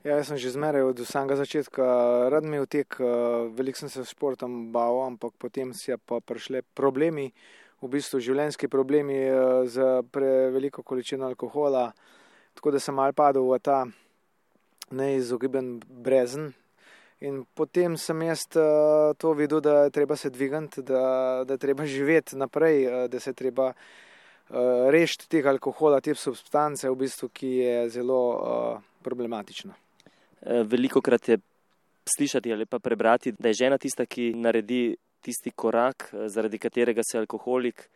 Ja, jaz sem že zmeraj od samega začetka rad imel tek, veliko sem se s športom bal, ampak potem si pa prišli problemi, v bistvu življenjski problemi z preveliko količino alkohola, tako da sem mal padel v ta neizogiben brezen. In potem sem jaz to videl, da je treba se dvigati, da, da je treba živeti naprej, da se je treba rešiti tega alkohola, te substance, v bistvu, ki je zelo problematična. Veliko krat je slišati ali pa prebrati, da je žena tista, ki naredi tisti korak, zaradi katerega se alkoholik,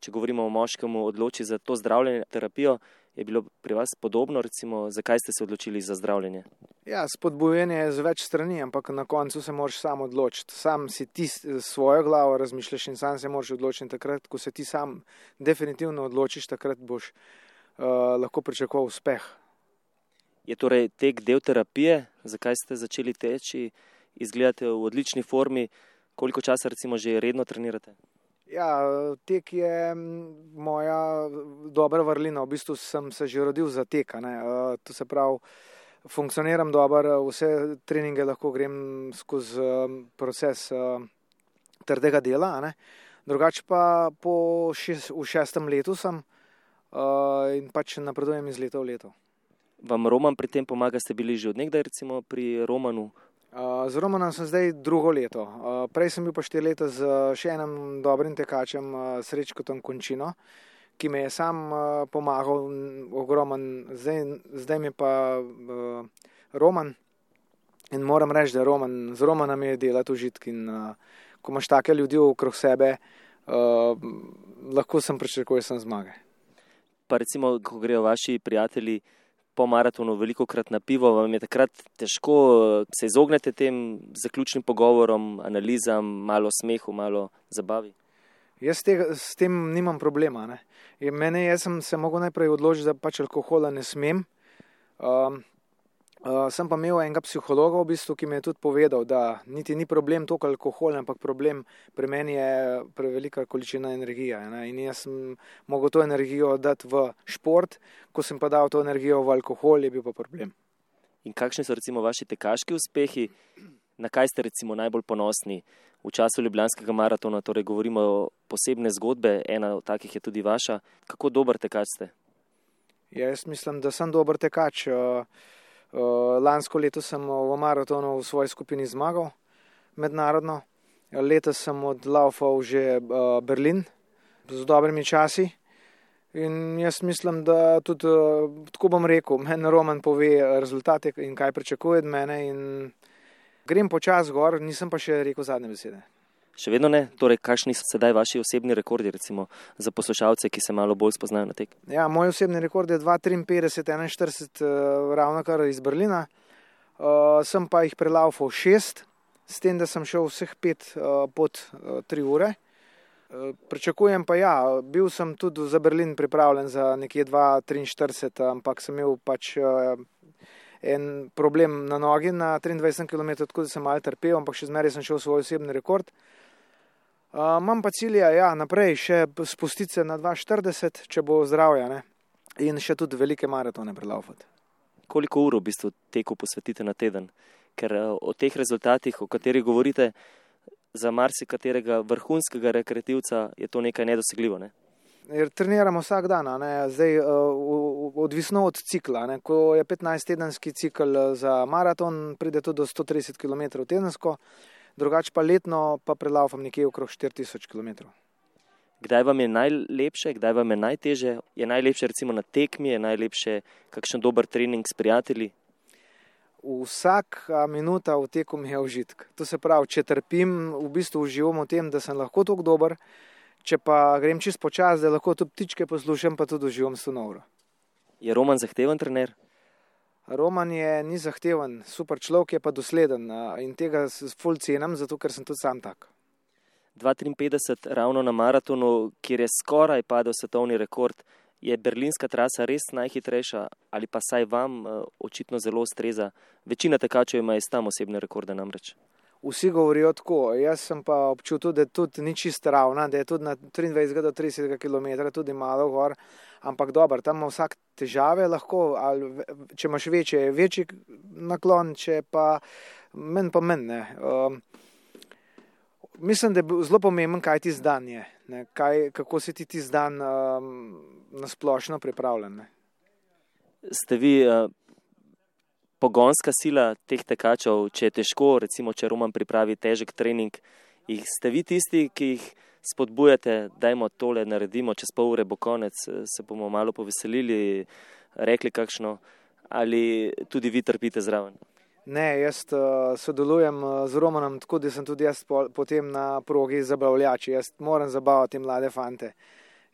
če govorimo o moškem, odloči za to zdravljenje, terapijo. Je bilo pri vas podobno, recimo, zakaj ste se odločili za zdravljenje? Ja, spodbujanje je z več strani, ampak na koncu se moraš sam odločiti. Sam si ti svojo glavo razmišljaš in sam se moraš odločiti. Takrat, ko se ti sam definitivno odločiš, takrat boš uh, lahko pričakoval uspeh. Je torej tek del terapije, zakaj ste začeli teči, izgledate v odlični formi, koliko časa recimo že redno trenirate? Ja, tek je moja dobra vrlina, v bistvu sem se že rodil za tek. To se pravi, funkcioniram dobro, vse treninge lahko grem skozi proces trdega dela. Drugače pa po šest, v šestem letu sem in pač napredujem iz leta v leto. Vam Roman pri tem pomaga, ste bili že odnegdaj recimo pri Romanu? Z Romanom sem zdaj drugo leto. Prej sem bil pa štiri leta z še enim dobrim tekačem, Srečkotom Končino, ki me je sam pomagal ogromen, zdaj, zdaj mi pa Roman. In moram reči, da Roman, z Romanom je delati užitki in ko imaš take ljudi okrog sebe, lahko sem pričakoval sem zmage. Pa recimo, ko grejo vaši prijatelji po maratonu veliko krat na pivo, vam je takrat težko se izognete tem zaključnim pogovorom, analizam, malo smehu, malo zabavi? Jaz tega, s tem nimam problema. Ne. Mene, jaz sem se mogel najprej odločiti, da pač alkohola ne smem. Um, uh, sem pa imel enega psihologa, v bistvu, ki mi je tudi povedal, da niti ni problem toliko alkohola, ampak problem pri meni je prevelika količina energije. Ne. In jaz sem mogel to energijo dati v šport, ko sem pa dal to energijo v alkohol, je bil pa problem. In kakšni so recimo vaši tekaški uspehi, na kaj ste recimo najbolj ponosni v času Ljubljanskega maratona, torej govorimo o posebne zgodbe, ena od takih je tudi vaša. Kako dober tekač ste? Ja, jaz mislim, da sem dober tekač. Lansko leto sem v maratonu v svoji skupini zmagal mednarodno, letos sem odlaufal že Berlin z dobrimi časi. In jaz mislim, da tudi tako bom rekel, meni Roman pove rezultate in kaj pričakuje od mene. Grem počasi gor, nisem pa še rekel zadnje besede. Še vedno ne, torej kakšni so sedaj vaši osebni rekordi, recimo za poslušalce, ki se malo bolj spoznajo na tek? Ja, moj osebni rekord je 2,53-41, ravno kar iz Berlina. Uh, sem pa jih prelaufal šest, s tem, da sem šel vseh pet uh, pod uh, tri ure. Uh, pričakujem pa ja, bil sem tudi za Berlin pripravljen za nekje 2,43, ampak sem imel pač. Uh, en problem na nogi na 23 km, tako da sem malo trpel, ampak še zmeraj sem šel svoj osebni rekord. Uh, imam pa cilja, ja, naprej še spustiti se na 240, če bo zdravja, ne? in še tudi velike maratone prelaufati. Koliko ur v bistvu teku posvetite na teden? Ker o teh rezultatih, o katerih govorite, za marsikaterega vrhunskega rekreativca je to nekaj nedosegljivo. Ne? Treniramo vsak dan, Zdaj, odvisno od cikla. Ne? Ko je 15-tedenski cikl za maraton, pride tudi do 130 km tedensko, drugače pa letno pa prelaufam nekje okrog 4000 km. Kdaj vam je najlepše, kdaj vam je najteže? Je najlepše recimo na tekmi, je najlepše kakšen dober trening s prijatelji? Vsaka minuta v teku mi je užitek. To se pravi, če trpim, v bistvu uživam v tem, da sem lahko tako dober. Če pa grem čist počasi, da lahko tudi ptičke poslušam, pa tudi uživam s to noro. Je Roman zahteven trener? Roman je ni zahteven, super človek je pa dosleden in tega ful cenim, zato ker sem tudi sam tak. 2,53 ravno na maratonu, kjer je skoraj padel svetovni rekord, je berlinska trasa res najhitrejša ali pa saj vam očitno zelo ustreza. Večina tekačev ima iz tam osebne rekorde namreč. Vsi govorijo tako. Jaz sem pa občutil, da tudi ni čisto ravna, da je tudi na 23 do 30 km tudi malo gor, ampak dobro, tam ima vsak težave lahko, ali če imaš večje, je večji naklon, če pa menj pa menj. Um, mislim, da je zelo pomemben, kaj ti zdanje, kaj, kako si ti ti zdan um, nasplošno pripravljen. Ne. Ste vi uh, pogonska sila teh tekačev, če je težko, recimo, če Roman pripravi težek trening, jih ste vi tisti, ki jih spodbujate, da jim tole naredimo, čez pol ure bo konec, se bomo malo poveselili, rekli kakšno, ali tudi vi trpite zraven. Ne, jaz uh, sodelujem z Romanom, tako da sem tudi jaz po, potem na progi zabavljač. Jaz moram zabavati mlade fante.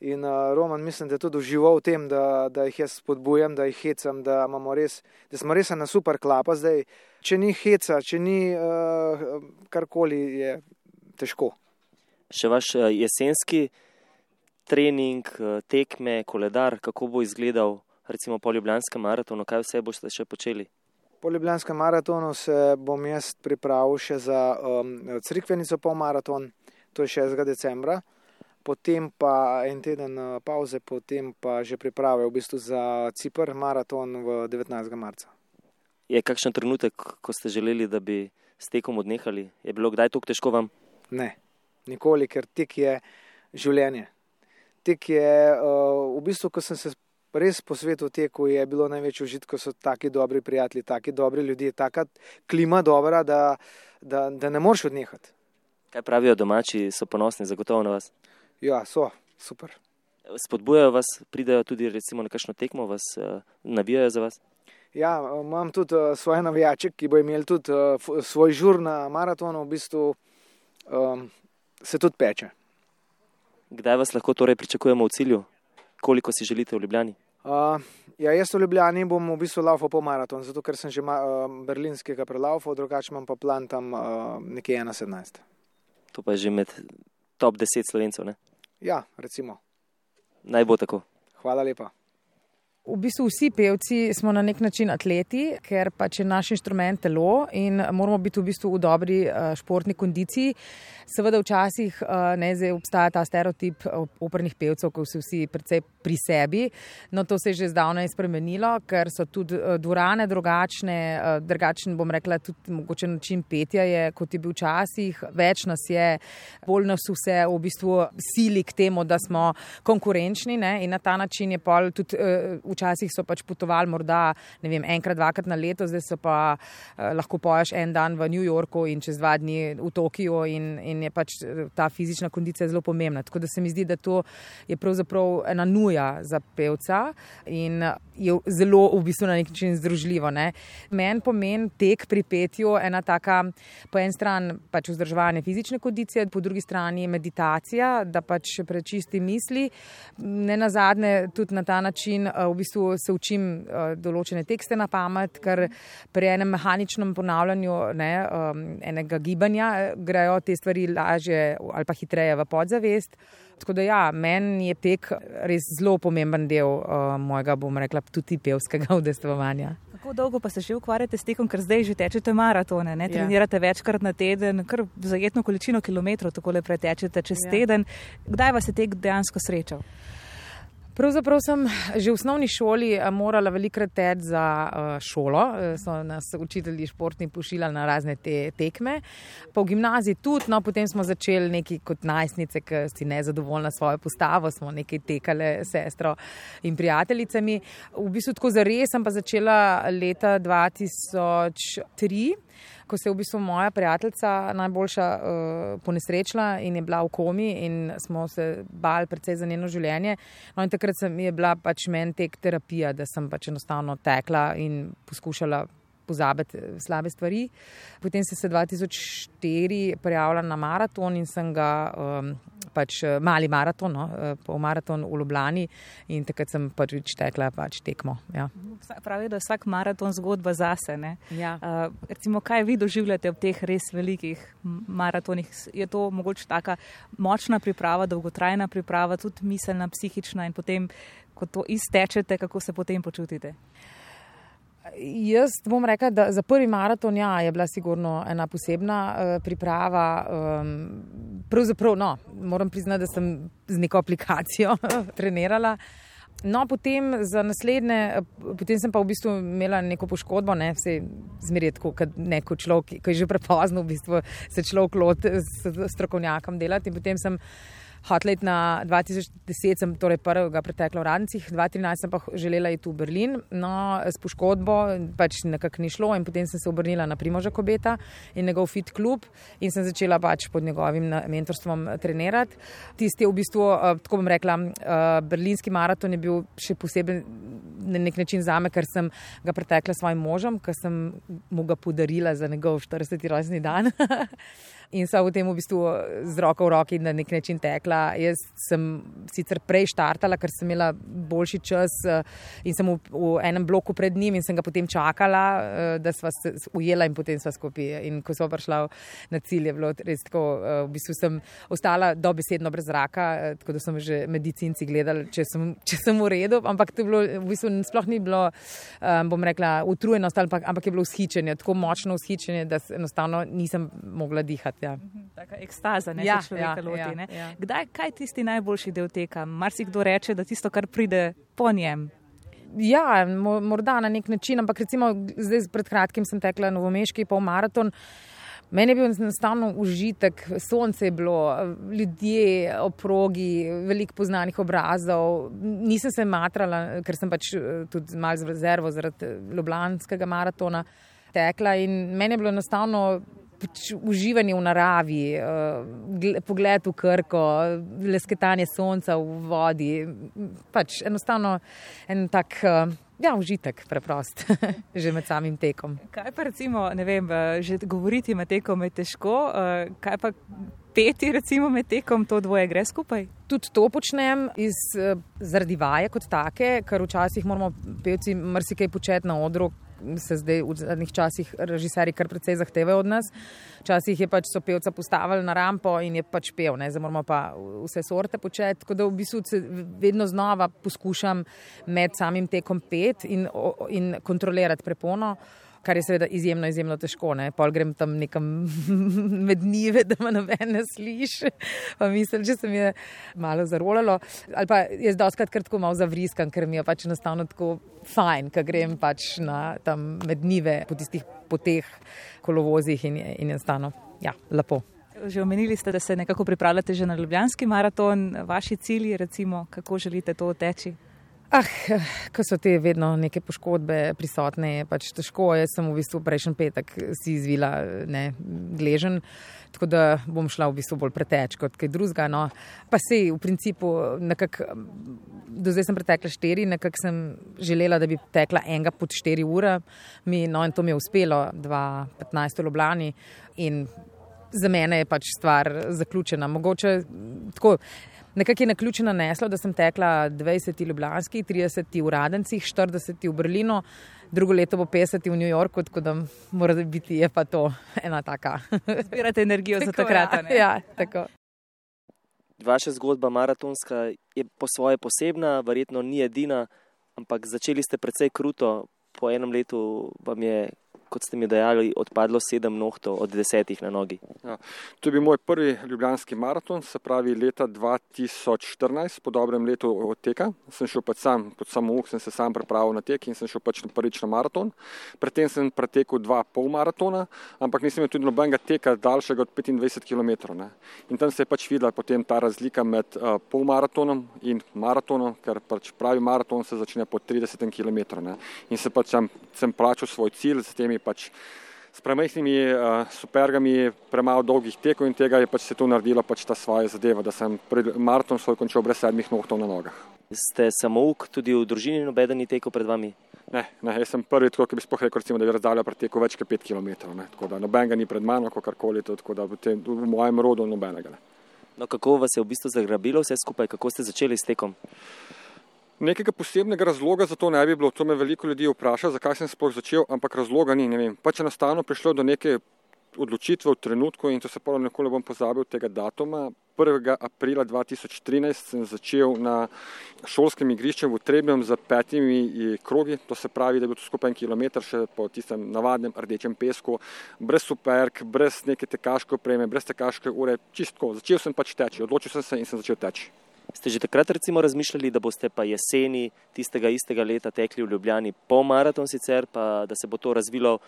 In uh, Roman, mislim, da je tudi užival v tem, da, da jih jaz spodbujam, da jih hecam, da, res, da smo res na super klapa. Zdaj, če ni heca, če ni uh, karkoli, je težko. Še vaš uh, jesenski trening, uh, tekme, koledar, kako bo izgledal, recimo po Ljubljanskem maratonu, kaj vse boste še počeli? Po Ljubljanskem maratonu se bom jaz pripravil še za um, Crikvenico pol maraton, to je 6. decembra potem pa en teden eh, pauze, potem pa že priprave v bistvu za Cipr maraton v 19. marca. Je kakšen trenutek, ko ste želeli, da bi s tekom odnehali? Je bilo kdaj tako težko vam? Ne, nikoli, ker tek je življenje. Tek je uh, v bistvu, ko sem se res po svetu tekel, je bilo največ užit, ko so taki dobri prijatelji, taki dobri ljudje, taka klima dobra, da, da, da ne moreš odnehati. Kaj pravijo domači, so ponosni zagotovo na vas? Ja, so, super. Spodbujajo vas, pridajo tudi recimo na kakšno tekmo, vas uh, navijajo za vas? Ja, imam tudi uh, svoje navijače, ki bo imeli tudi uh, svoj žur na maratonu, v bistvu um, se tudi peče. Kdaj vas lahko torej pričakujemo v cilju? Koliko si želite v Ljubljani? Uh, ja, jaz v Ljubljani bom v bistvu laufal po maratonu, zato ker sem že ma, uh, berlinskega prelaufal, drugače imam pa plan tam uh, nekje 1.17. To pa je že med top 10 slovencev, ne? Ja, recimo. Naj bo tako. Hvala lepa. V bistvu vsi pevci smo na nek način atleti, ker pač je naš inštrument telo in moramo biti v bistvu v dobri uh, športni kondiciji. Seveda včasih uh, ne zdaj obstaja ta stereotip opernih pevcev, ko so vsi predvsej pri sebi. No, to se je že zdavnaj spremenilo, ker so tudi uh, dvorane drugačne, drugačen bom rekla tudi mogoče način petja je, kot je bil včasih. Več nas je, bolj nas vse v bistvu sili k temu, da smo konkurenčni ne? in na ta način je pol tudi včasih so pač potovali morda vem, enkrat, dvakrat na leto, zdaj se pa eh, lahko poješ en dan v New Yorku in čez dva dni v Tokiu in, in je pač eh, ta fizična kondicija zelo pomembna. Tako da se mi zdi, da to je pravzaprav ena nuja za pevca in je zelo v bistvu na nek način združljivo. Ne. Meni pomen tek pri petju ena taka, po en stran pač vzdrževanje fizične kondicije, po drugi strani meditacija, da pač prečisti misli. Ne na zadnje tudi na ta način eh, v bistvu se učim uh, določene tekste na pamet, ker pri enem mehaničnem ponavljanju ne, um, enega gibanja eh, grejo te stvari lažje ali pa hitreje v podzavest. Tako da, ja, meni je tek res zelo pomemben del uh, mojega, bom rekla, tudi pevskega udestovanja. Kako dolgo pa se že ukvarjate s tekom, ker zdaj že tečete maratone, ne? Ja. trenirate ja. večkrat na teden, kar zajetno količino kilometrov tako le pretečete čez ja. teden. Kdaj vas je tek dejansko srečal? Pravzaprav sem že v osnovni šoli eh, morala velikrat teči za uh, šolo, eh, so nas učitelji športni pošiljali na razne te tekme. V gimnaziji tudi, no potem smo začeli neki kot najstnice, ki si nezadovoljna s svojo postavo, smo nekaj tekale s sestro in prijateljicami. V bistvu tako za res sem pa začela leta 2003 ko se je v bistvu moja prijateljica najboljša uh, ponesrečila in je bila v komi in smo se bali predvsej za njeno življenje. No in takrat sem, je bila pač meni tek terapija, da sem pač enostavno tekla in poskušala pozabiti eh, slabe stvari. Potem sem se 2004 prijavila na maraton in sem ga, um, pač eh, mali maraton, no, eh, pol maraton v Ljubljani in takrat sem prvič tekla pač tekmo. Ja. Pravi, da je vsak maraton zgodba zase. Ja. Uh, recimo, kaj vi doživljate v teh res velikih maratonih? Je to mogoče taka močna priprava, dolgotrajna priprava, tudi miselna, psihična in potem, ko to iztečete, kako se potem počutite? Jaz bom rekla, da za prvi maraton ja, je bila sigurno ena posebna uh, priprava. Um, pravzaprav, no, moram priznati, da sem z neko aplikacijo trenirala. No, potem za naslednje, potem sem pa v bistvu imela neko poškodbo, ne vse zmerjetko, kot neko človek, ki je že prepozno, v bistvu se človek loti s strokovnjakom delati. In potem sem Hotlet na 2010, sem torej prvega pretekla v Radnicih, 2013 sem pa želela iti v Berlin, no, s poškodbo pač nekako ni šlo in potem sem se obrnila na Primoža Kobeta in njegov fit klub in sem začela pač pod njegovim mentorstvom trenirati. Tisti je v bistvu, eh, tako bom rekla, eh, berlinski maraton je bil še poseben na nek način zame, ker sem ga pretekla s svojim možem, ker sem mu ga podarila za njegov 40. rojstni dan. in so v tem v bistvu z roko v roki na nek način tekla. Jaz sem sicer prej štartala, ker sem imela boljši čas eh, in sem v, v enem bloku pred njim in sem ga potem čakala, eh, da sva se ujela in potem sva skupaj. In ko so prišla na cilj, je bilo res tako, eh, v bistvu sem ostala dobesedno brez zraka, tako da so že medicinci gledali, če sem, če sem v redu, ampak to je bilo, v bistvu sploh ni bilo, bom rekla, utrujenost, ampak, ampak je bilo vzhičenje, tako močno vzhičenje, da enostavno nisem mogla dihati. Ja. Mhm, taka ekstaza, ne ja, človeka ja, loti. Ja, ne? Ja. Kdaj, kaj je tisti najboljši del teka? Marsikdo reče, da tisto, kar pride po njem. Ja, morda na nek način, ampak recimo zdaj pred kratkim sem tekla novomeški pol maraton. Meni je bil enostavno užitek, sonce je bilo, ljudje, oprogi, veliko poznanih obrazov. Nisem se matrala, ker sem pač eh, tudi malo z rezervo zaradi Ljubljanskega maratona tekla in meni je bilo enostavno pač uživanje v naravi, uh, pogled v krko, lesketanje sonca v vodi. Pač enostavno en tak. Uh, Ja, užitek, preprost, že med samim tekom. Kaj pa recimo, ne vem, eh, že govoriti med tekom je težko, kaj pa peti recimo med tekom, to dvoje gre skupaj? Tudi to počnem iz, zaradi vaje kot take, ker včasih moramo pevci marsikaj početi na odru, se zdaj v zadnjih časih režiserji kar precej zahtevajo od nas. Včasih pač so pevca postavili na rampo in je pač pev, ne? zdaj moramo pa vse sorte početi. Tako da v bistvu vedno znova poskušam med samim tekom pet in, in kontrolirati prepono kar je seveda izjemno, izjemno težko. Ne? Pol grem tam nekam med njive, da me noben ne sliši. Pa mislim, če se mi je malo zarolalo. Ali pa jaz doskrat kratko malo zavriskam, ker mi je pač enostavno tako fajn, ker grem pač na tam med njive po tistih poteh, kolovozih in, in enostavno, ja, lepo. Že omenili ste, da se nekako pripravljate že na Ljubljanski maraton. Vaši cilji, recimo, kako želite to teči? Ah, ko so te vedno neke poškodbe prisotne, je pač težko. Jaz sem v bistvu prejšnji petek si izvila ne, gležen, tako da bom šla v bistvu bolj preteč kot kaj drugega. No. Pa se v principu nekako, do zdaj sem pretekla štiri, nekako sem želela, da bi tekla enega pod štiri ure. Mi, no in to mi je uspelo, 2.15 v Ljubljani in za mene je pač stvar zaključena. Mogoče tako. Nekako je na ključe naneslo, da sem tekla 20 ljubljanski, 30 v Radencih, 40 v Berlinu, drugo leto bo 50 v New Yorku, tako da mora biti je pa to ena taka. Zbirate energijo za takrat. Ja, ja, tako. Vaša zgodba maratonska je po svoje posebna, verjetno ni edina, ampak začeli ste precej kruto. Po enem letu vam je kot ste mi dejali, odpadlo sedem nohtov od desetih na nogi. Ja, to je bil moj prvi ljubljanski maraton, se pravi leta 2014, po dobrem letu od teka. Sem šel pač sam, kot samo uk, sem se sam pripravil na tek in sem šel pač prvič na maraton. Predtem sem pretekel dva pol maratona, ampak nisem imel tudi nobenega teka daljšega od 25 km. Ne. In tam se je pač videla potem ta razlika med uh, pol maratonom in maratonom, ker pač pravi maraton se začne po 30 km. Ne. In se pač sem, sem plačal svoj cilj z temi pač s premajhnimi uh, supergami, premalo dolgih tekov in tega je pač se to naredilo pač ta svoja zadeva, da sem maraton svoj končal brez sedmih nohtov na nogah. Ste samouk tudi v družini, noben ni tekel pred vami? Ne, ne, jaz sem prvi, tako, ki bi spohaj, recimo, da bi razdalja pretekel več kot pet km. Ne, tako da nobenega ni pred mano, kakorkoli, tako da v, tem, v mojem rodu nobenega. Ne. No, kako vas je v bistvu zagrabilo vse skupaj, kako ste začeli s tekom? Nekega posebnega razloga za to ne bi bilo, to me veliko ljudi vpraša, zakaj sem sploh začel, ampak razloga ni. Pač enostavno prišlo do neke odločitve v trenutku in to se pravi, nikoli bom pozabil tega datuma. 1. aprila 2013 sem začel na šolskem igrišču v Trebnem z petimi krogi, to se pravi, da je bil to skupaj en kilometr še po tistem navadnem rdečem pesku, brez superk, brez neke tekaške opreme, brez tekaške ure, čistko. Začel sem pač teči, odločil sem se in sem začel teči. Ste že takrat recimo razmišljali, da boste pa jeseni tistega istega leta tekli v Ljubljani po maraton sicer, pa da se bo to razvilo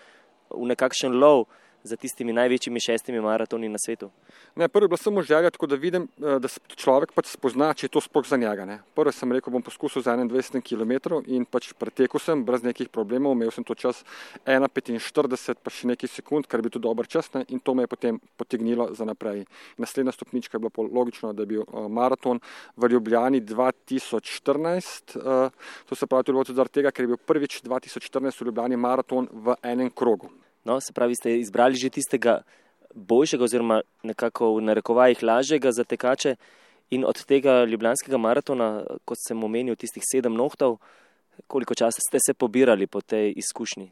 v nekakšen lov? Za tistimi največjimi šestimi maratoni na svetu? Ne, prvi je bila samo želja, tako da vidim, eh, da človek pač spozna, če je to sploh za njega. Ne. Prvi sem rekel, bom poskusil za 21 km in pač pretekel sem brez nekih problemov, imel sem to čas 1,45 pa še nekaj sekund, kar bi to dober čas ne, in to me je potem potegnilo za naprej. Naslednja stopnička je bila logično, da je bil uh, maraton v Ljubljani 2014, uh, eh, to se pravi tudi zaradi tega, ker je bil prvič 2014 v Ljubljani maraton v enem krogu. No, se pravi, ste izbrali že tistega boljšega, oziroma nekako v narekovajih lažjega za tekače. In od tega ljubljanskega maratona, kot sem omenil, tistih sedem nohtov, koliko časa ste se pobirali po tej izkušnji?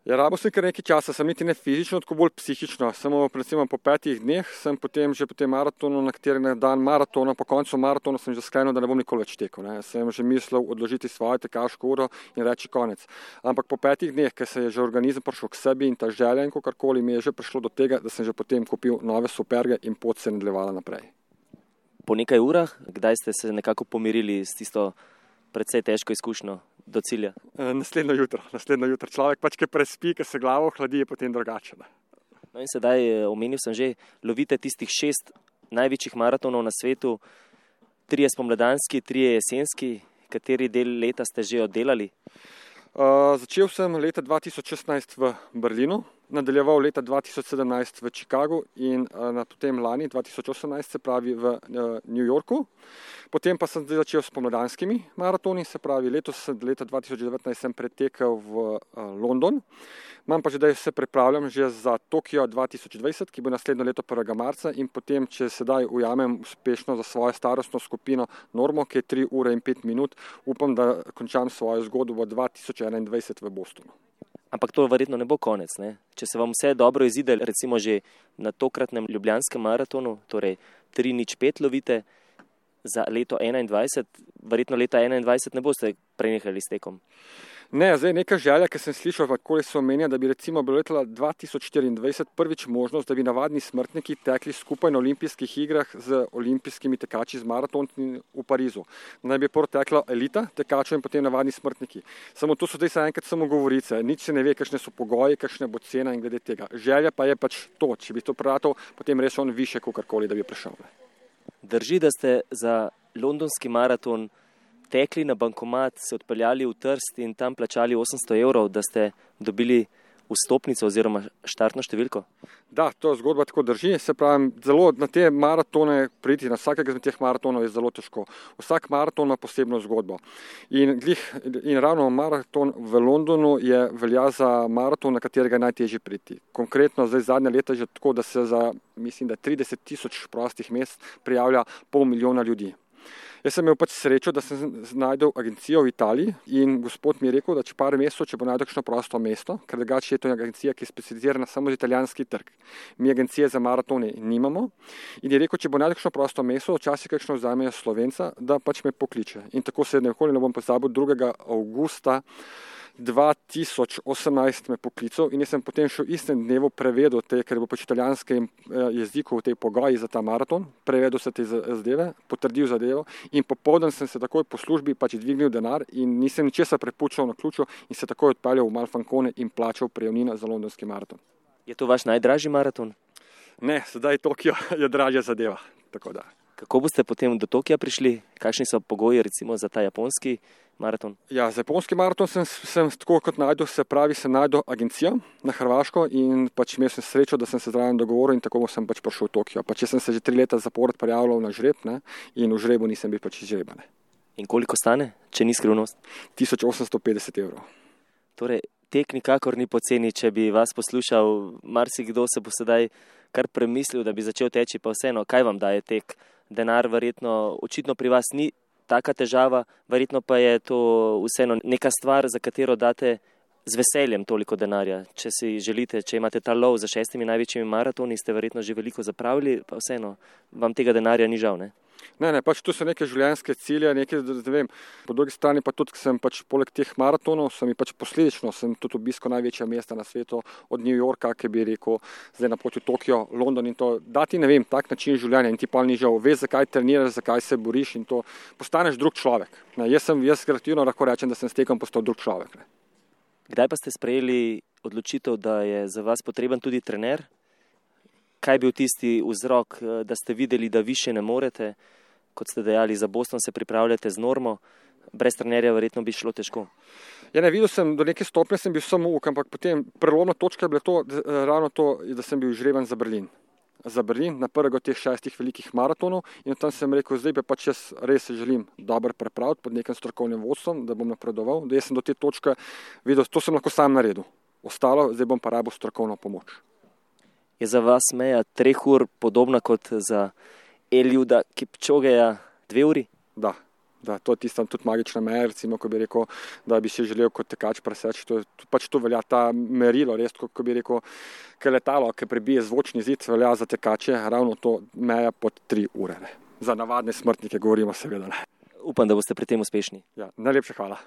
Ja, rabo sem kar nekaj časa, sem niti ne fizično, tako bolj psihično. Samo po petih dneh sem potem že po tem maratonu, na katerem je dan maratona, po koncu maratona sem že sklenil, da ne bom nikoli več tekel. Ne. Sem že mislil odložiti svojo tekaško uro in reči konec. Ampak po petih dneh, ker se je že organizem prišel k sebi in ta želja in kakorkoli mi je že prišlo do tega, da sem že potem kupil nove superge in pot se nadaljevala naprej. Po nekaj urah, kdaj ste se nekako pomirili s tisto predvsej težko izkušnjo do cilja? E, naslednjo jutro, naslednjo jutro. Človek pač, ki prespi, ki se glavo hladi, je potem drugače. No in sedaj, e, omenil sem že, lovite tistih šest največjih maratonov na svetu, tri je spomladanski, tri je jesenski, kateri del leta ste že oddelali? Uh, začel sem leta 2016 v Berlinu, nadaljeval leta 2017 v Chicagu in uh, na potem lani 2018 se pravi v uh, New Yorku. Potem pa sem začel s pomladanskimi maratoni, se pravi letos, leta 2019 sem pretekel v uh, London. Imam pa že, da se pripravljam že za Tokio 2020, ki bo naslednjo leto 1. marca in potem, če sedaj ujamem uspešno za svojo starostno skupino normo, ki je 3 ure in 5 minut, upam, da končam svojo zgodbo 2021 v Bostonu. Ampak to verjetno ne bo konec. Ne? Če se vam vse dobro izide, recimo že na tokratnem ljubljanskem maratonu, torej 3 nič 5 lovite, za leto 2021, verjetno leta 2021 ne boste prenehali s tekom. Ne, zdaj neka želja, ki sem slišal, kako se omenja, da bi recimo bilo leta 2024 prvič možnost, da bi navadni smrtniki tekli skupaj na olimpijskih igrah z olimpijskimi tekači z maratonci v Parizu. Naj bi prvo tekla elita tekačev in potem navadni smrtniki. Samo to so zdaj samo enkrat samo govorice, nič se ne ve, kakšne so pogoji, kakšne bo cena in glede tega. Želja pa je pač to, če bi to pratal, potem res on više, kot karkoli, da bi prišel. Drži, da ste za londonski maraton tekli na bankomat, se odpeljali v Trst in tam plačali 800 evrov, da ste dobili vstopnico oziroma štartno številko? Da, to zgodba tako drži. Se pravi, zelo na te maratone priti, na vsakega izmed teh maratonov je zelo težko. Vsak maraton ima posebno zgodbo. In, glih, in ravno maraton v Londonu je velja za maraton, na katerega je najtežje priti. Konkretno zdaj zadnje leta je že tako, da se za, mislim, da 30 tisoč prostih mest prijavlja pol milijona ljudi. Jaz sem imel pač srečo, da sem znašel agencijo v Italiji in gospod mi je rekel, da če par mesecev, če bo najdel kakšno prosto mesto, ker drugače je to agencija, ki je specializirana samo za italijanski trg. Mi agencije za maratone nimamo in je rekel, če bo najdel kakšno prosto mesto, včasih kakšno vzamejo slovenca, da pač me pokliče. In tako se je nekoli ne bom pozabil 2. avgusta. 2018 me poklical in jaz sem potem šel istem dnevu prevedel te, ker bo pač italijanskem eh, jeziku v tej pogoji za ta maraton, prevedel se te zadeve, potrdil zadevo in popoldan sem se takoj po službi pač dvignil denar in nisem ničesar prepučal na ključu in se takoj odpeljal v Malfankone in plačal prejemnina za londonski maraton. Je to vaš najdražji maraton? Ne, sedaj Tokio je dražja zadeva. Kako boste potem do Tokija prišli? Kakšni so pogoji recimo za ta japonski maraton? Ja, za japonski maraton sem, sem tako kot najdel, se pravi, se najdel agencija na Hrvaško in pač imel sem srečo, da sem se zraven dogovoril in tako sem pač prišel v Tokio. Pač sem se že tri leta zapored prijavljal na žreb ne, in v žrebu nisem bil pač izžreban. In koliko stane, če ni skrivnost? 1850 evrov. Torej, tek nikakor ni poceni, če bi vas poslušal, marsikdo se bo sedaj kar premislil, da bi začel teči, pa vseeno, kaj vam daje tek? Denar verjetno, očitno pri vas ni taka težava, verjetno pa je to vseeno neka stvar, za katero date z veseljem toliko denarja. Če si želite, če imate ta lov za šestimi največjimi maratoni, ste verjetno že veliko zapravili, pa vseeno vam tega denarja ni žal. Ne? Ne, ne, pač to so neke življenjske cilje, nekaj, da vem. Po drugi strani pa tudi, sem pač poleg teh maratonov, sem pač posledično, sem tudi obiskal največja mesta na svetu, od New Yorka, ki bi rekel, zdaj na poti v Tokio, London in to. Da ti ne vem, tak način življenja in ti pa ni žal, veš, zakaj treniraš, zakaj se boriš in to postaneš drug človek. Ne, jaz sem, jaz kreativno lahko rečem, da sem s tekom postal drug človek. Ne. Kdaj pa ste sprejeli odločitev, da je za vas potreben tudi trener? Kaj je bil tisti vzrok, eh, da ste videli, da više ne morete, kot ste dejali, za Boston se pripravljate z normo, brez trenerja verjetno bi šlo težko? Ja, ne, videl sem, do neke stopnje sem bil samo uk, ampak potem prelomna točka je bila to, da, eh, ravno to, da sem bil žreben za Berlin za Berlin na prvega od teh šestih velikih maratonov. In tam sem rekel, zdaj pa če res želim dobro prepraviti pod nekim strokovnim vodstvom, da bom napredoval, da sem do te točke videl, to sem lahko sam naredil. Ostalo, zdaj bom pa rabo strokovno pomoč. Je za vas meja treh ur podobna kot za Eljuda, ki pčogeja dve uri? Da da to je tista tudi magična meja, recimo, ko bi rekel, da bi si želel kot tekač preseči. To, pač to velja ta merilo, res, ko bi rekel, ker letalo, ki prebije zvočni zid, velja za tekače, ravno to meja pod tri ure. Ne. Za navadne smrtnike govorimo seveda ne. Upam, da boste pri tem uspešni. Ja, najlepša hvala.